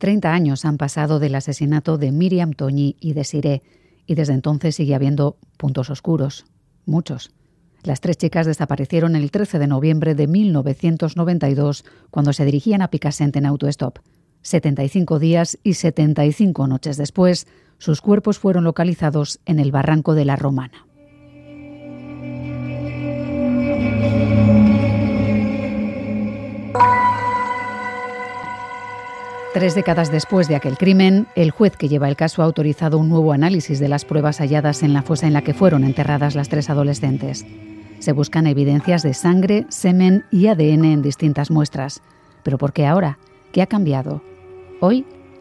30 años han pasado del asesinato de Miriam Toñi y de Siré, y desde entonces sigue habiendo puntos oscuros, muchos. Las tres chicas desaparecieron el 13 de noviembre de 1992 cuando se dirigían a Picassent en autostop. 75 días y 75 noches después, sus cuerpos fueron localizados en el barranco de la Romana. Tres décadas después de aquel crimen, el juez que lleva el caso ha autorizado un nuevo análisis de las pruebas halladas en la fosa en la que fueron enterradas las tres adolescentes. Se buscan evidencias de sangre, semen y ADN en distintas muestras. ¿Pero por qué ahora? ¿Qué ha cambiado? Hoy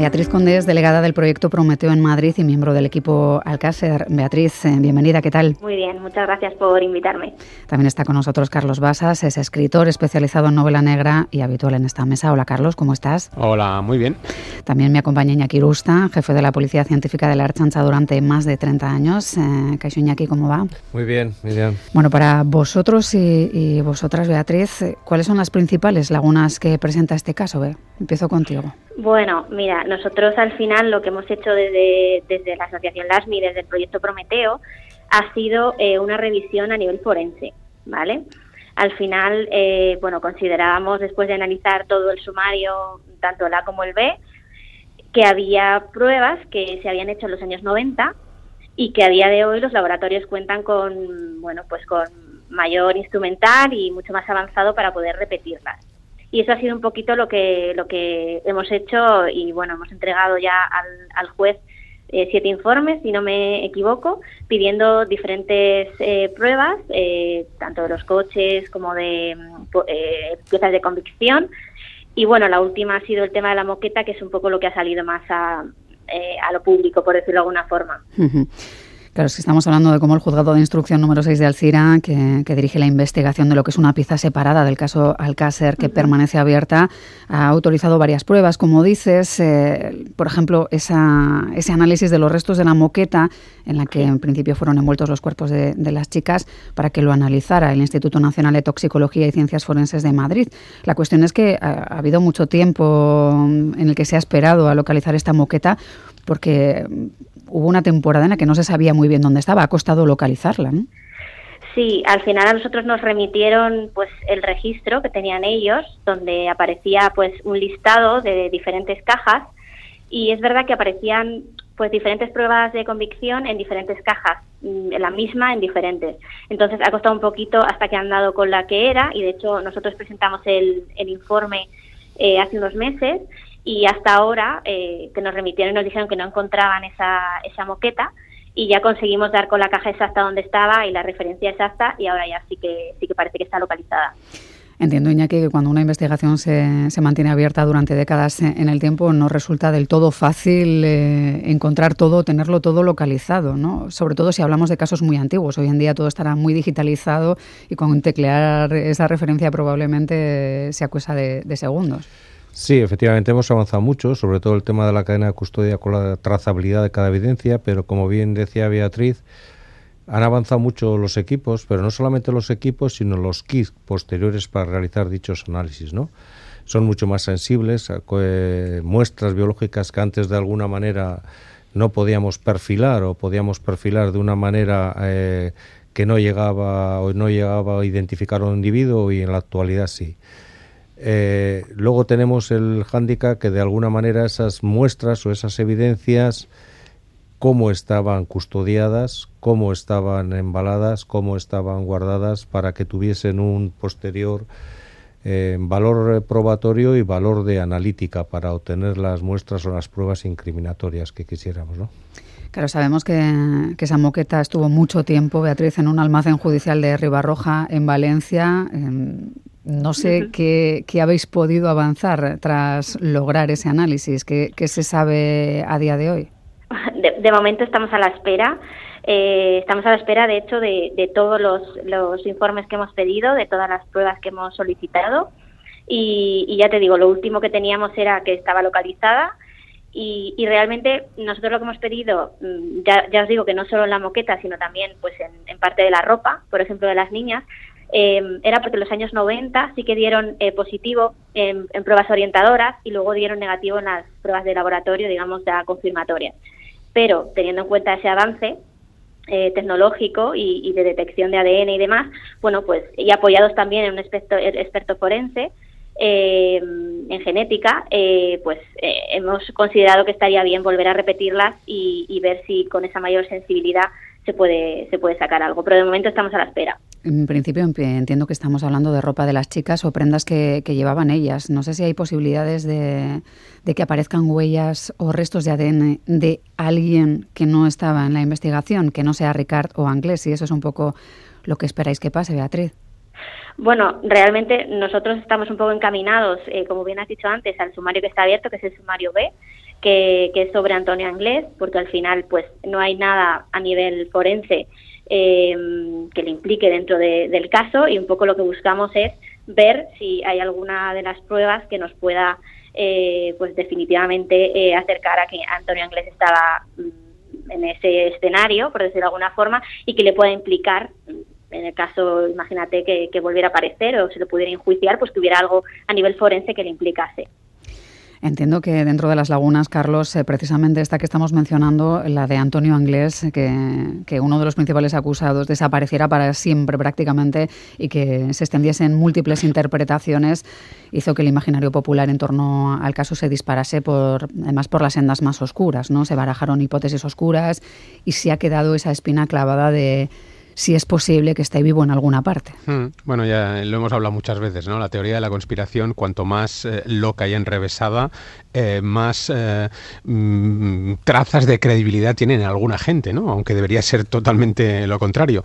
Beatriz Conde es delegada del proyecto Prometeo en Madrid y miembro del equipo Alcácer. Beatriz, eh, bienvenida, ¿qué tal? Muy bien, muchas gracias por invitarme. También está con nosotros Carlos Basas, es escritor especializado en novela negra y habitual en esta mesa. Hola Carlos, ¿cómo estás? Hola, muy bien. También me acompaña Iñaki Rusta, jefe de la Policía Científica de la Archancha durante más de 30 años. Eh, Iñaki, ¿cómo va? Muy bien, muy bien. Bueno, para vosotros y, vosotras, Beatriz, eh, ¿cuáles son las principales lagunas que presenta este caso? Empiezo contigo. Bueno, mira, nosotros al final lo que hemos hecho desde, desde la Asociación LASMI, desde el proyecto Prometeo, ha sido eh, una revisión a nivel forense, ¿vale? Al final, eh, bueno, considerábamos, después de analizar todo el sumario, tanto el A como el B, que había pruebas que se habían hecho en los años 90 y que a día de hoy los laboratorios cuentan con, bueno, pues con mayor instrumental y mucho más avanzado para poder repetirlas y eso ha sido un poquito lo que lo que hemos hecho y bueno hemos entregado ya al, juez eh, siete informes si no me equivoco pidiendo diferentes eh, pruebas eh, tanto de los coches como de piezas de convicción. Y bueno la última ha sido el tema de la moqueta que es un poco lo que ha salido más a, a lo público por decirlo de alguna forma Claro, es que estamos hablando de cómo el juzgado de instrucción número 6 de Alcira, que, dirige la investigación de lo que es una pieza separada del caso Alcácer, que permanece abierta, ha autorizado varias pruebas. Como dices, eh, por ejemplo, esa, ese análisis de los restos de la moqueta, en la que en principio fueron envueltos los cuerpos de, las chicas, para que lo analizara el Instituto Nacional de Toxicología y Ciencias Forenses de Madrid. La cuestión es que ha, ha habido mucho tiempo en el que se ha esperado a localizar esta moqueta, porque hubo una temporada en la que no se sabía muy bien dónde estaba, ha costado localizarla, ¿no? Sí, al final a nosotros nos remitieron pues el registro que tenían ellos, donde aparecía pues un listado de diferentes cajas y es verdad que aparecían pues diferentes pruebas de convicción en diferentes cajas, mm, en la misma en diferentes. Entonces ha costado un poquito hasta que han dado con la que era y de hecho nosotros presentamos el, informe eh, hace unos meses y hasta ahora eh, que nos remitieron y nos dijeron que no encontraban esa, esa moqueta y ya conseguimos dar con la caja exacta donde estaba y la referencia exacta y ahora ya sí que sí que parece que está localizada. Entiendo, Iñaki, que cuando una investigación se, se mantiene abierta durante décadas en el tiempo no resulta del todo fácil eh, encontrar todo, tenerlo todo localizado, ¿no? Sobre todo si hablamos de casos muy antiguos. Hoy en día todo estará muy digitalizado y con teclear esa referencia probablemente sea cosa de segundos. Sí, efectivamente hemos avanzado mucho, sobre todo el tema de la cadena de custodia con la trazabilidad de cada evidencia, pero como bien decía Beatriz, han avanzado mucho los equipos, pero no solamente los equipos, sino los kits posteriores para realizar dichos análisis, ¿no? Son mucho más sensibles, eh, muestras biológicas que antes de alguna manera no podíamos perfilar o podíamos perfilar de una manera eh, que no llegaba o no llegaba a identificar a un individuo y en la actualidad sí. Eh, luego tenemos el hándicap que de alguna manera esas muestras o esas evidencias, cómo estaban custodiadas, cómo estaban embaladas, cómo estaban guardadas para que tuviesen un posterior eh, valor probatorio y valor de analítica para obtener las muestras o las pruebas incriminatorias que quisiéramos, ¿no? Claro, sabemos que, esa moqueta estuvo mucho tiempo, Beatriz, en un almacén judicial de Ribarroja, en Valencia. No sé qué, habéis podido avanzar tras lograr ese análisis. ¿Qué, se sabe a día de hoy? De, momento estamos a la espera. Eh, estamos a la espera, de hecho, de, todos los, los, informes que hemos pedido, de todas las pruebas que hemos solicitado. Y, ya te digo, lo último que teníamos era que estaba localizada. Y, realmente nosotros lo que hemos pedido, mm, ya, ya, os digo que no solo en la moqueta, sino también pues en parte de la ropa, por ejemplo, de las niñas, eh, era porque en los años 90 sí que dieron eh, positivo en, pruebas orientadoras y luego dieron negativo en las pruebas de laboratorio, digamos, ya confirmatorias. Pero teniendo en cuenta ese avance eh, tecnológico y, de detección de ADN y demás, bueno, pues y apoyados también en un experto, experto forense, en genética, pues hemos considerado que estaría bien volver a repetirlas y, y, ver si con esa mayor sensibilidad se puede, se puede sacar algo. Pero de momento estamos a la espera. En principio entiendo que estamos hablando de ropa de las chicas o prendas que, llevaban ellas. No sé si hay posibilidades de, que aparezcan huellas o restos de ADN de alguien que no estaba en la investigación, que no sea Ricard o Anglés, y eso es un poco lo que esperáis que pase, Beatriz. Bueno, realmente nosotros estamos un poco encaminados, eh, como bien has dicho antes, al sumario que está abierto, que es el sumario B, que, que es sobre Antonio Anglés, porque al final pues no hay nada a nivel forense eh, que le implique dentro del caso y un poco lo que buscamos es ver si hay alguna de las pruebas que nos pueda eh, pues definitivamente eh, acercar a que Antonio Anglés estaba mm, en ese escenario, por decirlo de alguna forma, y que le pueda implicar en el caso, imagínate que, que volviera a aparecer o se le pudiera enjuiciar, pues que hubiera algo a nivel forense que le implicase. Entiendo que dentro de las lagunas, Carlos, eh, precisamente esta que estamos mencionando, la de Antonio Anglés, que, uno de los principales acusados desapareciera para siempre prácticamente y que se extendiesen múltiples interpretaciones, hizo que el imaginario popular en torno al caso se disparase por, además por las sendas más oscuras, ¿no? Se barajaron hipótesis oscuras y se ha quedado esa espina clavada de si es posible que esté vivo en alguna parte. Hmm. Bueno, ya lo hemos hablado muchas veces, ¿no? La teoría de la conspiración, cuanto más eh, loca y enrevesada, eh, más eh, mm, trazas de credibilidad tienen en alguna gente, ¿no? Aunque debería ser totalmente lo contrario.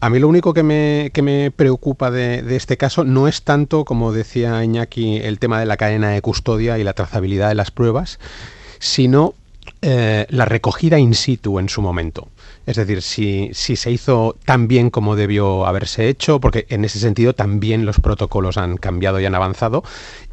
A mí lo único que me, que me preocupa de, de, este caso no es tanto, como decía Iñaki, el tema de la cadena de custodia y la trazabilidad de las pruebas, sino la recogida in situ en su momento. Es decir, si, si se hizo tan bien como debió haberse hecho, porque en ese sentido también los protocolos han cambiado y han avanzado,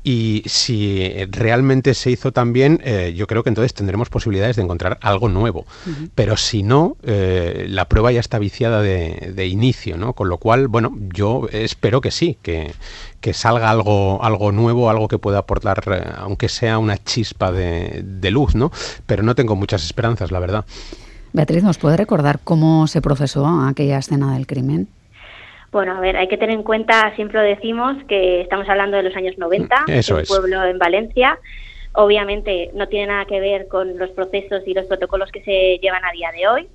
y si realmente se hizo tan bien, eh, yo creo que entonces tendremos posibilidades de encontrar algo nuevo. Pero si no, eh, la prueba ya está viciada de, inicio, ¿no? Con lo cual, bueno, yo espero que sí, que, que salga algo, algo nuevo, algo que pueda aportar, eh, aunque sea una chispa de, de luz, ¿no? Pero no tengo muchas esperanzas, la verdad. Beatriz, ¿nos puede recordar cómo se procesó aquella escena del crimen? Bueno, a ver, hay que tener en cuenta, siempre lo decimos, que estamos hablando de los años 90, mm, Eso el pueblo en Valencia. Obviamente no tiene nada que ver con los procesos y los protocolos que se llevan a día de hoy.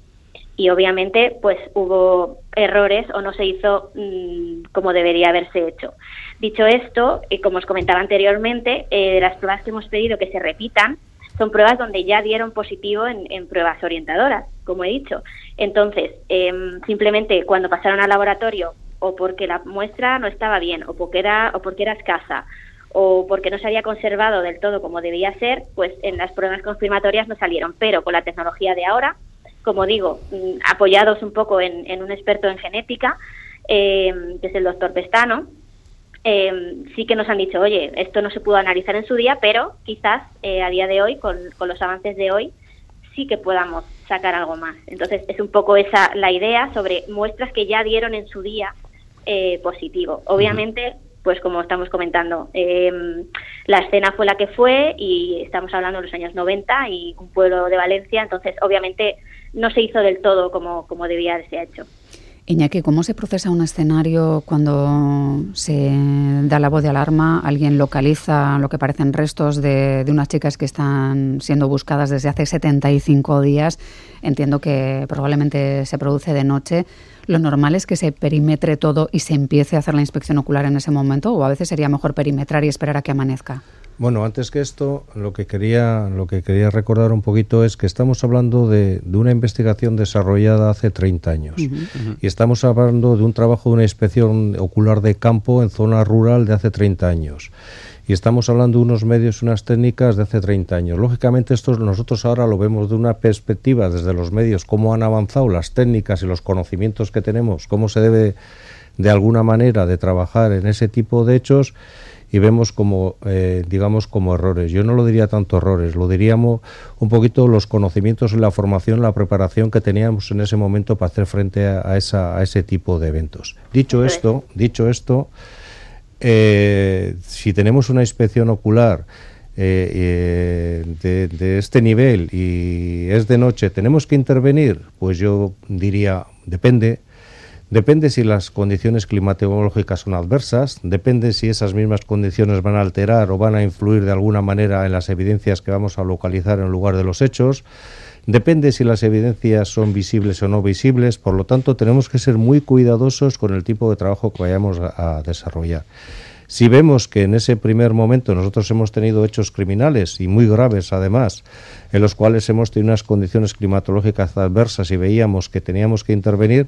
Y obviamente, pues hubo errores o no se hizo mm, como debería haberse hecho. Dicho esto, y como os comentaba anteriormente, eh, de las pruebas que hemos pedido que se repitan, son pruebas donde ya dieron positivo en, pruebas orientadoras, como he dicho. Entonces, em, simplemente cuando pasaron al laboratorio, o porque la muestra no estaba bien, o porque era, o porque era escasa, o porque no se había conservado del todo como debía ser, pues en las pruebas confirmatorias no salieron. Pero con la tecnología de ahora, como digo, mm, apoyados un poco en, un experto en genética, em, que es el doctor Pestano, eh, sí que nos han dicho, oye, esto no se pudo analizar en su día, pero quizás eh, a día de hoy, con, los avances de hoy, sí que podamos sacar algo más. Entonces, es un poco esa la idea sobre muestras que ya dieron en su día eh, positivo. Obviamente, pues como estamos comentando, em, la escena fue la que fue y estamos hablando de los años 90 y un pueblo de Valencia, entonces obviamente no se hizo del todo como, como debía haberse hecho. Iñaki, ¿cómo se procesa un escenario cuando se da la voz de alarma? Alguien localiza lo que parecen restos de, unas chicas que están siendo buscadas desde hace 75 días. Entiendo que probablemente se produce de noche. ¿Lo normal es que se perimetre todo y se empiece a hacer la inspección ocular en ese momento? ¿O a veces sería mejor perimetrar y esperar a que amanezca? Bueno, antes que esto, lo que quería, lo que quería recordar un poquito es que estamos hablando de, una investigación desarrollada hace 30 años y estamos hablando de un trabajo de una inspección ocular de campo en zona rural de hace 30 años. y estamos hablando de unos medios, unas técnicas de hace 30 años. Lógicamente esto nosotros ahora lo vemos de una perspectiva desde los medios, cómo han avanzado las técnicas y los conocimientos que tenemos, cómo se debe de alguna manera de trabajar en ese tipo de hechos y vemos como, eh, digamos, como errores. Yo no lo diría tanto errores, lo diríamos un poquito los conocimientos y la formación, la preparación que teníamos en ese momento para hacer frente a, esa, a ese tipo de eventos. Dicho esto, dicho esto, eh, si tenemos una inspección ocular eh, de, de, este nivel y es de noche, ¿tenemos que intervenir? Pues yo diría, depende, Depende si las condiciones climatológicas son adversas, depende si esas mismas condiciones van a alterar o van a influir de alguna manera en las evidencias que vamos a localizar en lugar de los hechos, depende si las evidencias son visibles o no visibles, por lo tanto tenemos que ser muy cuidadosos con el tipo de trabajo que vayamos a, desarrollar. Si vemos que en ese primer momento nosotros hemos tenido hechos criminales y muy graves además, en los cuales hemos tenido unas condiciones climatológicas adversas y veíamos que teníamos que intervenir,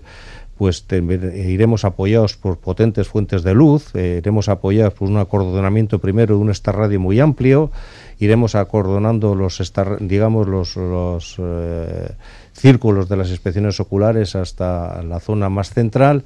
pues iremos apoyados por potentes fuentes de luz, eh, iremos apoyados por un acordonamiento primero de un Star Radio muy amplio, iremos acordonando los digamos los, los eh, círculos de las inspecciones oculares hasta la zona más central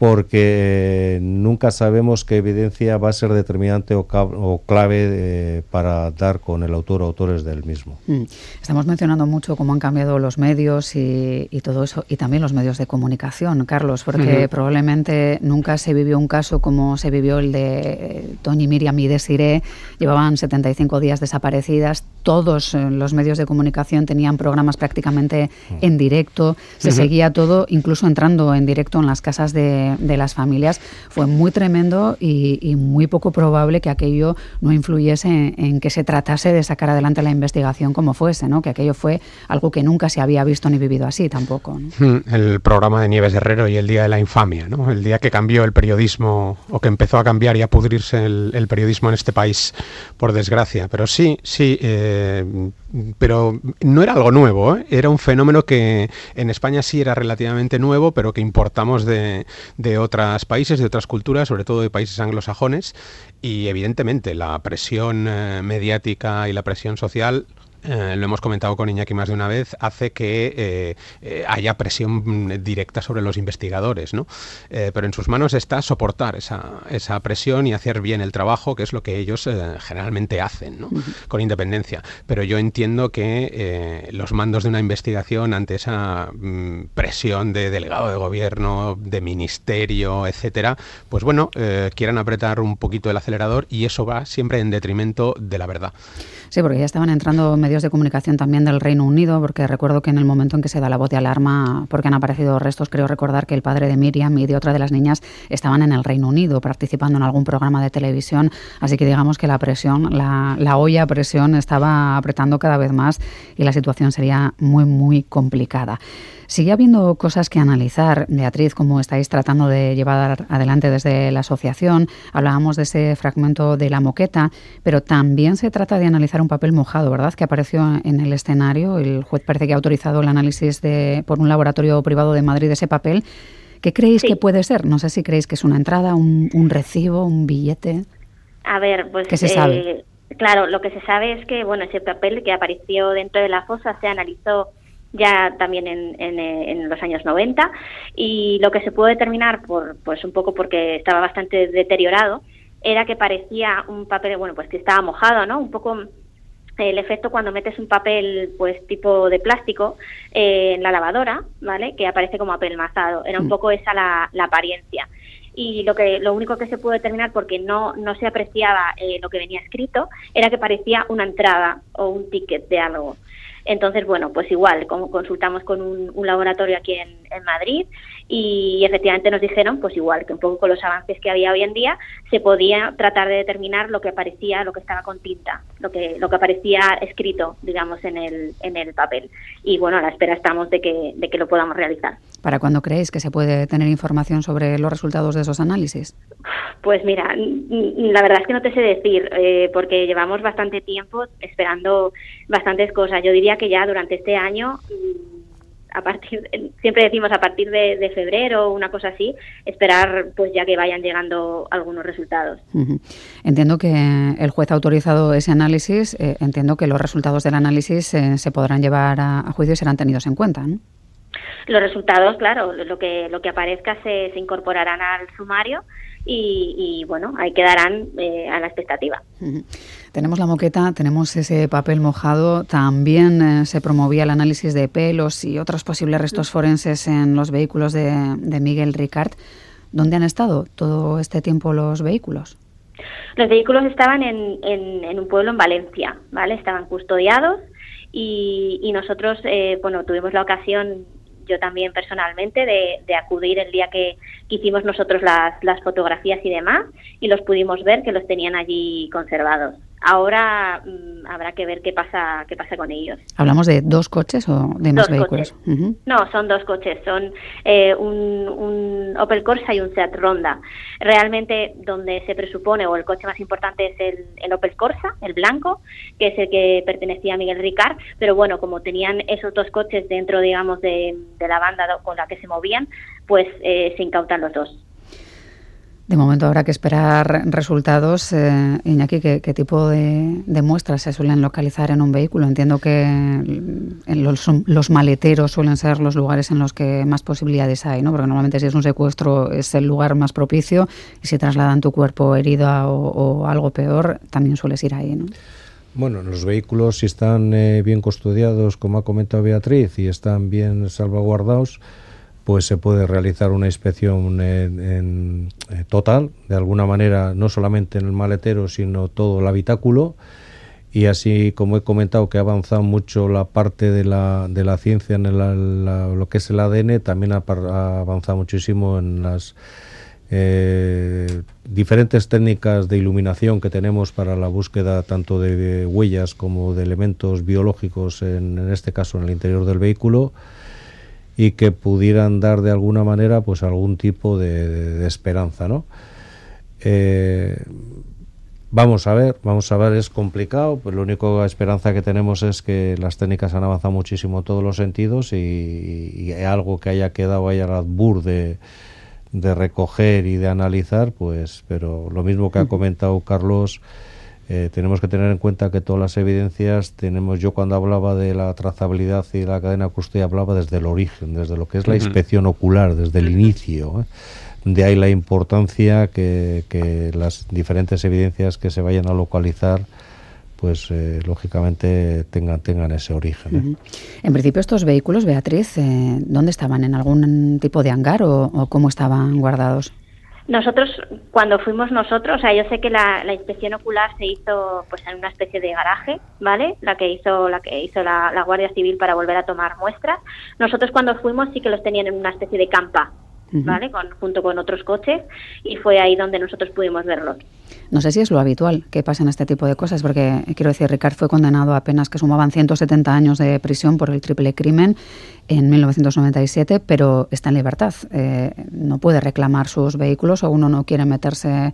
porque nunca sabemos qué evidencia va a ser determinante o, clave eh, para dar con el autor o autores del mismo. Mm. Estamos mencionando mucho cómo han cambiado los medios y, todo eso, y también los medios de comunicación, Carlos, porque probablemente nunca se vivió un caso como se vivió el de eh, Tony, Miriam y Desiree. Llevaban 75 días desaparecidas, todos eh, los medios de comunicación tenían programas prácticamente en directo, se seguía todo, incluso entrando en directo en las casas de de, las familias, fue muy tremendo y, muy poco probable que aquello no influyese en, que se tratase de sacar adelante la investigación como fuese, ¿no? que aquello fue algo que nunca se había visto ni vivido así tampoco. Hmm, el programa de Nieves Herrero y el día de la infamia, ¿no? el día que cambió el periodismo o que empezó a cambiar y a pudrirse el, periodismo en este país, por desgracia. Pero sí, sí, eh, pero no era algo nuevo, ¿eh? era un fenómeno que en España sí era relativamente nuevo, pero que importamos de, de otros países, de otras culturas, sobre todo de países anglosajones, y evidentemente la presión eh, mediática y la presión social eh, lo hemos comentado con Iñaki más de una vez, hace que eh, eh, haya presión directa sobre los investigadores, ¿no? pero en sus manos está soportar esa, esa, presión y hacer bien el trabajo, que es lo que ellos generalmente hacen, ¿no? con independencia. Pero yo entiendo que los mandos de una investigación ante esa mm, presión de delegado de gobierno, de ministerio, etcétera, pues bueno, quieran apretar un poquito el acelerador y eso va siempre en detrimento de la verdad. Sí, porque ya estaban entrando medios de comunicación también del Reino Unido, porque recuerdo que en el momento en que se da la voz de alarma, porque han aparecido restos, creo recordar que el padre de Miriam y de otra de las niñas estaban en el Reino Unido participando en algún programa de televisión, así que digamos que la presión, la, la olla presión estaba apretando cada vez más y la situación sería muy, muy complicada. Sigue habiendo cosas que analizar, Beatriz, como estáis tratando de llevar adelante desde la asociación. Hablábamos de ese fragmento de la moqueta, pero también se trata de analizar un papel mojado, ¿verdad? Que apareció en el escenario. El juez parece que ha autorizado el análisis de, por un laboratorio privado de Madrid de ese papel. ¿Qué creéis que puede ser? No sé si creéis que es una entrada, un, recibo, un billete. A ver, pues. ¿Qué se sabe? Eh, claro, lo que se sabe es que, bueno, ese papel que apareció dentro de la fosa se analizó ya también en, eh, en, los años 90 y lo que se pudo determinar por pues un poco porque estaba bastante deteriorado era que parecía un papel bueno pues que estaba mojado no un poco el efecto cuando metes un papel pues tipo de plástico eh, en la lavadora vale que aparece como apelmazado era un mm. poco esa la, la apariencia. Y lo que lo único que se pudo determinar porque no no se apreciaba eh, lo que venía escrito era que parecía una entrada o un ticket de algo entonces, bueno, pues igual, como consultamos con un, laboratorio aquí en, Madrid y efectivamente nos dijeron, pues igual, que un poco con los avances que había hoy en día, se podía tratar de determinar lo que aparecía, lo que estaba con tinta, lo que, lo que aparecía escrito, digamos, en el, en el papel. Y bueno, a la espera estamos de que, de que lo podamos realizar. ¿Para cuándo creéis que se puede tener información sobre los resultados de esos análisis? Pues mira, la verdad es que no te sé decir, eh, porque llevamos bastante tiempo esperando bastantes cosas. Yo diría que ya durante este año mm, a partir, siempre decimos a partir de, febrero o una cosa así, esperar pues ya que vayan llegando algunos resultados. Entiendo que el juez ha autorizado ese análisis, eh, entiendo que los resultados del análisis eh, se podrán llevar a, juicio y serán tenidos en cuenta, ¿no? Los resultados, claro, lo que, lo que aparezca se, se incorporarán al sumario y, bueno, ahí quedarán eh, a la expectativa. Tenemos la moqueta, tenemos ese papel mojado, también eh, se promovía el análisis de pelos y otros posibles restos forenses en los vehículos de, Miguel Ricard. ¿Dónde han estado todo este tiempo los vehículos? Los vehículos estaban en, en, un pueblo en Valencia, ¿vale? Estaban custodiados y, nosotros, eh, bueno, tuvimos la ocasión yo también personalmente, de, acudir el día que, hicimos nosotros las, las fotografías y demás, y los pudimos ver que los tenían allí conservados. Ahora mm, habrá que ver qué pasa qué pasa con ellos. ¿Hablamos de dos coches o de más vehículos? No, son dos coches. Son eh, un, Opel Corsa y un Seat Ronda. Realmente donde se presupone, o el coche más importante es el, Opel Corsa, el blanco, que es el que pertenecía a Miguel Ricard. Pero bueno, como tenían esos dos coches dentro, digamos, de, la banda con la que se movían, pues eh, se incautan los dos. De momento habrá que esperar resultados. Eh, Iñaki, ¿qué, tipo de, muestras se suelen localizar en un vehículo? Entiendo que en los, maleteros suelen ser los lugares en los que más posibilidades hay, ¿no? Porque normalmente si es un secuestro es el lugar más propicio y si trasladan tu cuerpo herida o, algo peor, también sueles ir ahí, ¿no? Bueno, los vehículos si están eh, bien custodiados, como ha comentado Beatriz, y están bien salvaguardados, pues se puede realizar una inspección eh, total, de alguna manera, no solamente en el maletero, sino todo el habitáculo. Y así, como he comentado, que ha avanzado mucho la parte de la, de la ciencia en lo que es el ADN, también ha, avanzado muchísimo en las eh, diferentes técnicas de iluminación que tenemos para la búsqueda tanto de huellas como de elementos biológicos, en este caso en el interior del vehículo y que pudieran dar de alguna manera pues algún tipo de, esperanza, ¿no? Eh, vamos a ver, vamos a ver, es complicado, pues la única esperanza que tenemos es que las técnicas han avanzado muchísimo en todos los sentidos y, algo que haya quedado ahí al albur de, de recoger y de analizar, pues, pero lo mismo que ha comentado Carlos, eh, tenemos que tener en cuenta que todas las evidencias tenemos, yo cuando hablaba de la trazabilidad y la cadena custodia hablaba desde el origen, desde lo que es la inspección ocular, desde el inicio. ¿eh? De ahí la importancia que, las diferentes evidencias que se vayan a localizar pues eh, lógicamente tengan, tengan ese origen. En principio estos vehículos, Beatriz, ¿dónde estaban? ¿En algún tipo de hangar o cómo estaban guardados? Nosotros, cuando fuimos nosotros, o sea, yo sé que la, inspección ocular se hizo pues en una especie de garaje, ¿vale? La que hizo la que hizo la, Guardia Civil para volver a tomar muestras. Nosotros cuando fuimos sí que los tenían en una especie de campa, ¿vale? Con, junto con otros coches y fue ahí donde nosotros pudimos verlos. No sé si es lo habitual que pasen este tipo de cosas, porque quiero decir, Ricard fue condenado apenas que sumaban 170 años de prisión por el triple crimen en 1997, pero está en libertad. Eh, no puede reclamar sus vehículos o uno no quiere meterse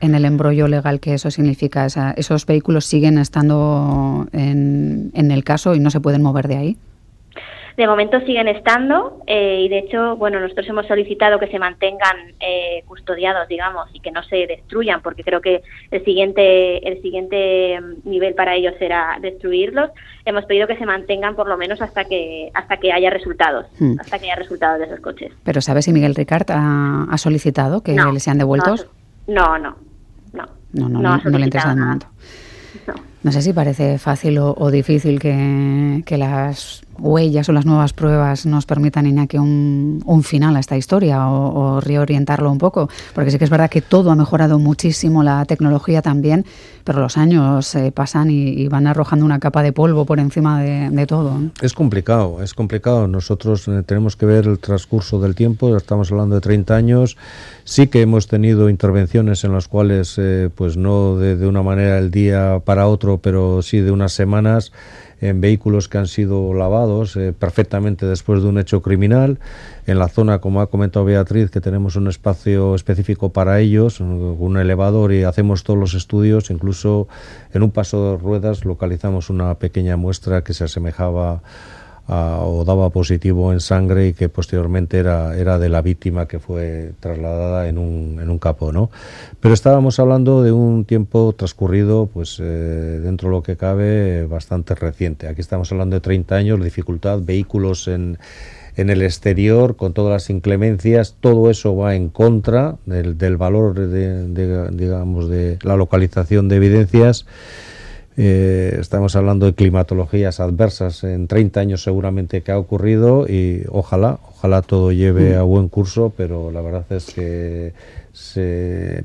en el embrollo legal que eso significa. esos vehículos siguen estando en el caso y no se pueden mover de ahí. De momento siguen estando eh, y de hecho, bueno, nosotros hemos solicitado que se mantengan eh, custodiados, digamos, y que no se destruyan, porque creo que el siguiente el siguiente mm, nivel para ellos será destruirlos. Hemos pedido que se mantengan por lo menos hasta que hasta que haya resultados, hmm. hasta que haya resultados de esos coches. Pero ¿sabes si Miguel Ricard ha, solicitado que les sean devueltos? No, no, no. No, no, no, no le interesa el momento. No. sé si parece fácil o, difícil que, que, las huellas o las nuevas pruebas nos permitan, Iñaki, un, un final a esta historia o, reorientarlo un poco. Porque sí que es verdad que todo ha mejorado muchísimo, la tecnología también, pero los años eh, pasan y, van arrojando una capa de polvo por encima de, todo. Es complicado, es complicado. Nosotros eh, tenemos que ver el transcurso del tiempo, estamos hablando de 30 años. Sí que hemos tenido intervenciones en las cuales, eh, pues no de, de una manera el día para otro, pero sí de unas semanas en vehículos que han sido lavados eh, perfectamente después de un hecho criminal. En la zona, como ha comentado Beatriz, que tenemos un espacio específico para ellos, un elevador y hacemos todos los estudios, incluso en un paso de ruedas localizamos una pequeña muestra que se asemejaba o daba positivo en sangre y que posteriormente era, era de la víctima que fue trasladada en un, en un capó. ¿no? Pero estábamos hablando de un tiempo transcurrido, pues eh, dentro de lo que cabe, bastante reciente. Aquí estamos hablando de 30 años, dificultad, vehículos en, en el exterior, con todas las inclemencias, todo eso va en contra del valor, de, digamos, de la localización de evidencias. Eh, estamos hablando de climatologías adversas en 30 años seguramente que ha ocurrido y ojalá, ojalá todo lleve a buen curso, pero la verdad es que se,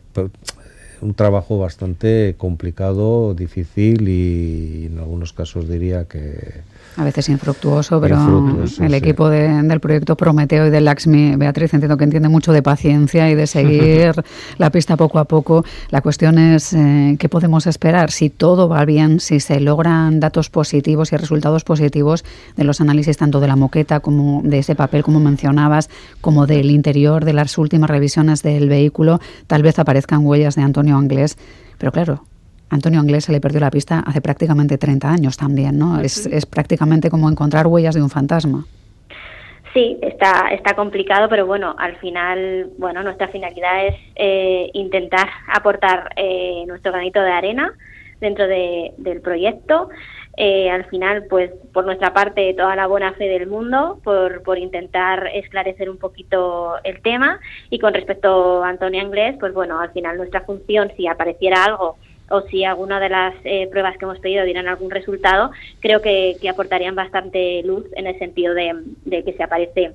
un trabajo bastante complicado, difícil y en algunos casos diría que a veces infructuoso, pero el equipo del proyecto Prometeo y del Laxmi, Beatriz, entiendo que entiende mucho de paciencia y de seguir la pista poco a poco. La cuestión es eh, qué podemos esperar si todo va bien, si se logran datos positivos y resultados positivos de los análisis tanto de la moqueta como de ese papel, como mencionabas, como del interior, de las últimas revisiones del vehículo, tal vez aparezcan huellas de Antonio Anglés. Pero claro, Antonio Anglés se le perdió la pista hace prácticamente 30 años también, ¿no? Es, es prácticamente como encontrar huellas de un fantasma. Sí, está, está complicado, pero bueno, al final, bueno, nuestra finalidad es eh, intentar aportar eh, nuestro granito de arena dentro del proyecto. Eh, al final, pues por nuestra parte, toda la buena fe del mundo por, por intentar esclarecer un poquito el tema. Y con respecto a Antonio Anglés, pues bueno, al final nuestra función, si apareciera algo o si alguna de las eh, pruebas que hemos pedido dieran algún resultado, creo que, aportarían bastante luz en el sentido de, que se aparece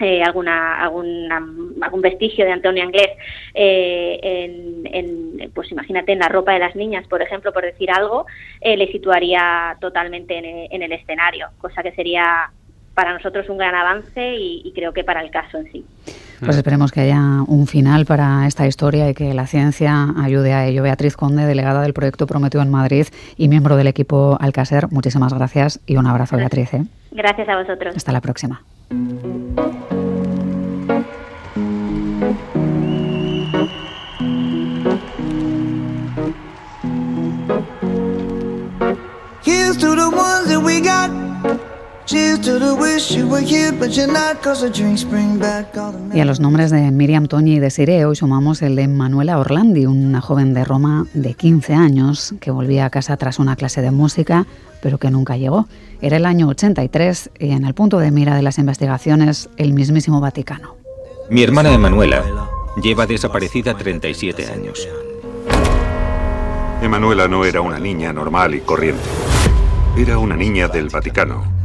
eh, alguna, algún vestigio de Antonio Anglés eh, en, pues imagínate en la ropa de las niñas por ejemplo por decir algo le situaría totalmente en el, escenario cosa que sería para nosotros un gran avance y creo que para el caso en sí. Pues esperemos que haya un final para esta historia y que la ciencia ayude a ello. Beatriz Conde, delegada del proyecto Prometido en Madrid y miembro del equipo Alcacer, muchísimas gracias y un abrazo, Beatriz. ¿eh? Gracias a vosotros. Hasta la próxima. Y a los nombres de Miriam Toñi y de Sire hoy sumamos el de Manuela Orlandi, una joven de Roma de 15 años que volvía a casa tras una clase de música, pero que nunca llegó. Era el año 83 y en el punto de mira de las investigaciones el mismísimo Vaticano. Mi hermana Emanuela lleva desaparecida 37 años. Emanuela no era una niña normal y corriente. Era una niña del Vaticano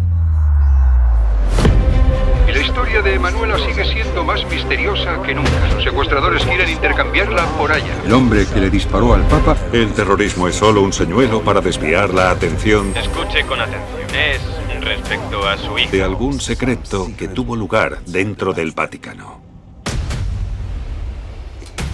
historia de Emanuela sigue siendo más misteriosa que nunca. Los secuestradores quieren intercambiarla por allá. El hombre que le disparó al Papa. El terrorismo es solo un señuelo para desviar la atención. Escuche con atención. Es respecto a su hijo. De algún secreto que tuvo lugar dentro del Vaticano.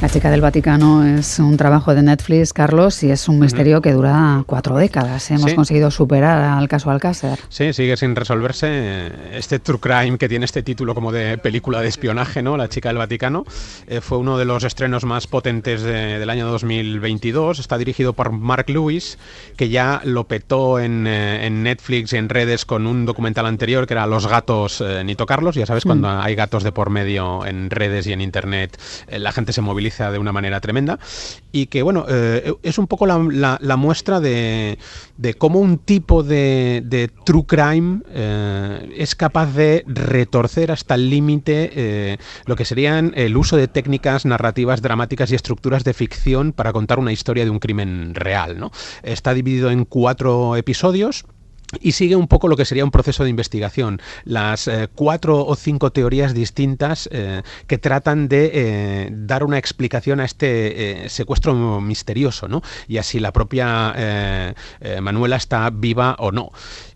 La chica del Vaticano es un trabajo de Netflix, Carlos, y es un misterio que dura cuatro décadas. Hemos conseguido superar al caso Alcácer. Sí, sigue sin resolverse. Este true crime que tiene este título como de película de espionaje, ¿no? La chica del Vaticano. Eh, fue uno de los estrenos más potentes del año 2022. Está dirigido por Mark Lewis, que ya lo petó en, eh, Netflix y en redes con un documental anterior que era Los gatos, eh, ni tocarlos. Ya sabes, cuando mm. hay gatos de por medio en redes y en internet, la gente se moviliza de una manera tremenda y que, bueno, eh, es un poco la, muestra de, cómo un tipo de, true crime eh, es capaz de retorcer hasta el límite eh, lo que serían el uso de técnicas narrativas dramáticas y estructuras de ficción para contar una historia de un crimen real. ¿no? Está dividido en cuatro episodios y sigue un poco lo que sería un proceso de investigación. Las eh, cuatro o cinco teorías distintas eh, que tratan de eh, dar una explicación a este secuestro misterioso, ¿no? Y así la propia Manuela está viva o no.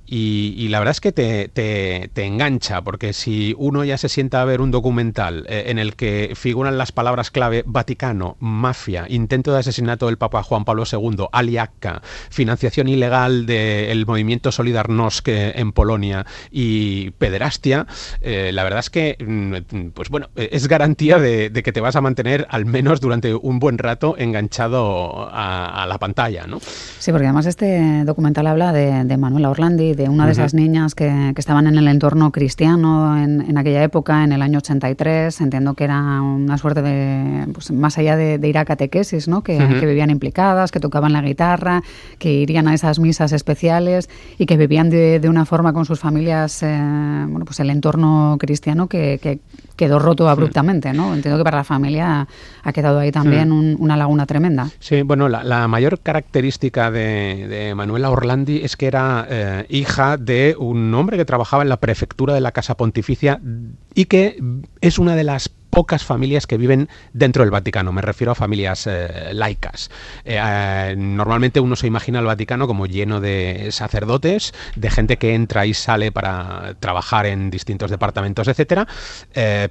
Y, la verdad es que te, te, engancha, porque si uno ya se sienta a ver un documental eh, en el que figuran las palabras clave Vaticano, mafia, intento de asesinato del Papa Juan Pablo II, Aliaca, financiación ilegal del movimiento Solidarnosc en Polonia y pederastia, eh, la verdad es que, mm, pues bueno, es garantía de, que te vas a mantener al menos durante un buen rato enganchado a, la pantalla, ¿no? Sí, porque además este documental habla de, de Manuela Orlandi, de una de esas niñas que, estaban en el entorno cristiano en, aquella época, en el año 83. Entiendo que era una suerte de, pues, más allá de, ir a catequesis, ¿no? Que, vivían implicadas, que tocaban la guitarra, que irían a esas misas especiales y que vivían de, una forma con sus familias, eh, bueno, pues el entorno cristiano que, quedó roto abruptamente, ¿no? Entiendo que para la familia ha quedado ahí también una laguna tremenda. Sí, bueno, la, mayor característica de, Manuela Orlandi es que era eh, hija de un hombre que trabajaba en la prefectura de la Casa Pontificia y que es una de las pocas familias que viven dentro del Vaticano, me refiero a familias eh, laicas. Eh, eh, normalmente uno se imagina el Vaticano como lleno de sacerdotes, de gente que entra y sale para trabajar en distintos departamentos, etcétera,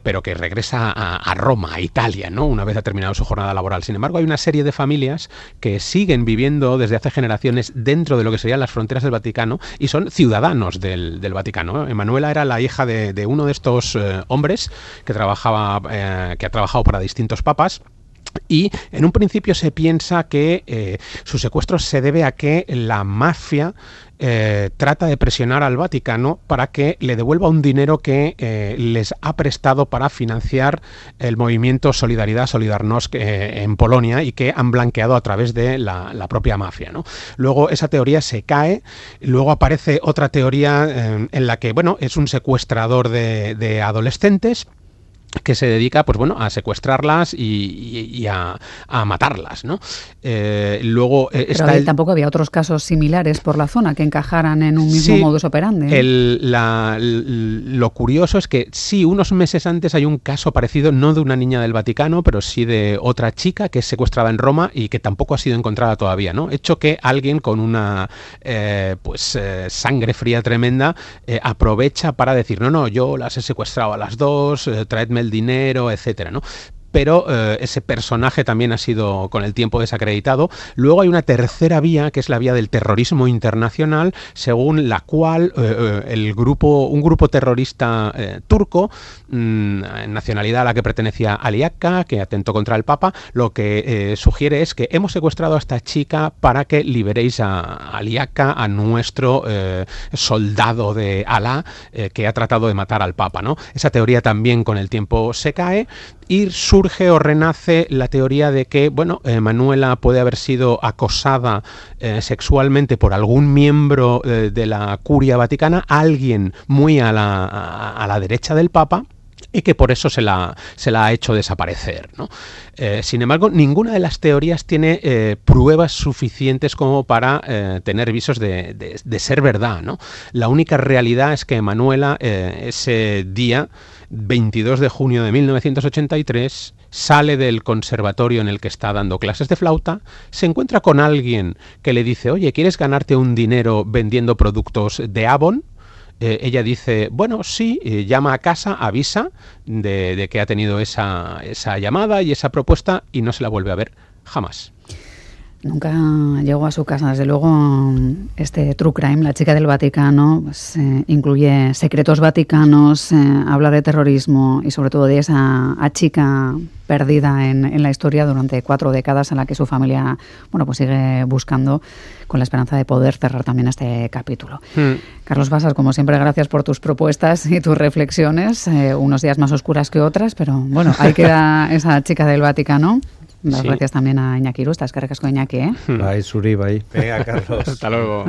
pero que regresa a, Roma, a Italia, ¿no? Una vez ha terminado su jornada laboral. Sin embargo, hay una serie de familias que siguen viviendo desde hace generaciones dentro de lo que serían las fronteras del Vaticano y son ciudadanos del, Vaticano. Emanuela era la hija de, de uno de estos hombres que trabajaba eh, que ha trabajado para distintos papas. Y en un principio se piensa que eh, su secuestro se debe a que la mafia eh, trata de presionar al Vaticano para que le devuelva un dinero que les ha prestado para financiar el movimiento Solidaridad Solidarnosc en Polonia y que han blanqueado a través de la, propia mafia. Luego esa teoría se cae, luego aparece otra teoría en la que bueno es un secuestrador de adolescentes que se dedica pues bueno a secuestrarlas y, a, matarlas no eh, luego eh, Pero tampoco había otros casos similares por la zona que encajaran en un mismo modus operandi. lo curioso es que sí unos meses antes hay un caso parecido no de una niña del Vaticano pero sí de otra chica que es secuestrada en Roma y que tampoco ha sido encontrada todavía no hecho que alguien con una eh, pues sangre fría tremenda aprovecha para decir no no yo las he secuestrado a las dos traedme el dinero, etcétera, ¿no? Pero eh, ese personaje también ha sido con el tiempo desacreditado. Luego hay una tercera vía, que es la vía del terrorismo internacional, según la cual eh, eh, el grupo, un grupo terrorista turco, mm, nacionalidad a la que pertenecía Aliaca, que atentó contra el Papa, lo que sugiere es que hemos secuestrado a esta chica para que liberéis a Aliaca, a nuestro soldado de Alá, que ha tratado de matar al Papa. ¿no? Esa teoría también con el tiempo se cae y surge o renace la teoría de que, bueno, eh, Manuela puede haber sido acosada eh, sexualmente por algún miembro eh, de la curia vaticana, alguien muy a la, a, la derecha del Papa, y que por eso se la, se la ha hecho desaparecer. ¿no? sin embargo, ninguna de las teorías tiene pruebas suficientes como para tener visos de, de, de, ser verdad. ¿no? La única realidad es que Manuela ese día 22 de junio de 1983, sale del conservatorio en el que está dando clases de flauta, se encuentra con alguien que le dice, oye, ¿quieres ganarte un dinero vendiendo productos de Avon? Eh, ella dice, bueno, sí, llama a casa, avisa de, de que ha tenido esa, esa llamada y esa propuesta y no se la vuelve a ver jamás. Nunca llegó a su casa. Desde luego, este True Crime, la chica del Vaticano, pues, eh, incluye secretos vaticanos, eh, habla de terrorismo y sobre todo de esa chica perdida en, la historia durante cuatro décadas en la que su familia bueno, pues sigue buscando con la esperanza de poder cerrar también este capítulo. Hmm. Carlos Basas, como siempre, gracias por tus propuestas y tus reflexiones, eh, unos días más oscuras que otras, pero bueno, ahí queda esa chica del Vaticano. Las gracias también a Iñaki Rustas, que con Iñaki, ¿eh? Bye, Suri, bye. Venga, Carlos. Hasta luego.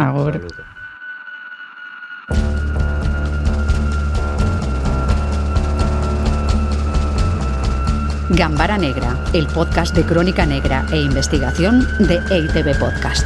Gambara Negra, el podcast de crónica negra e investigación de EITB Podcast.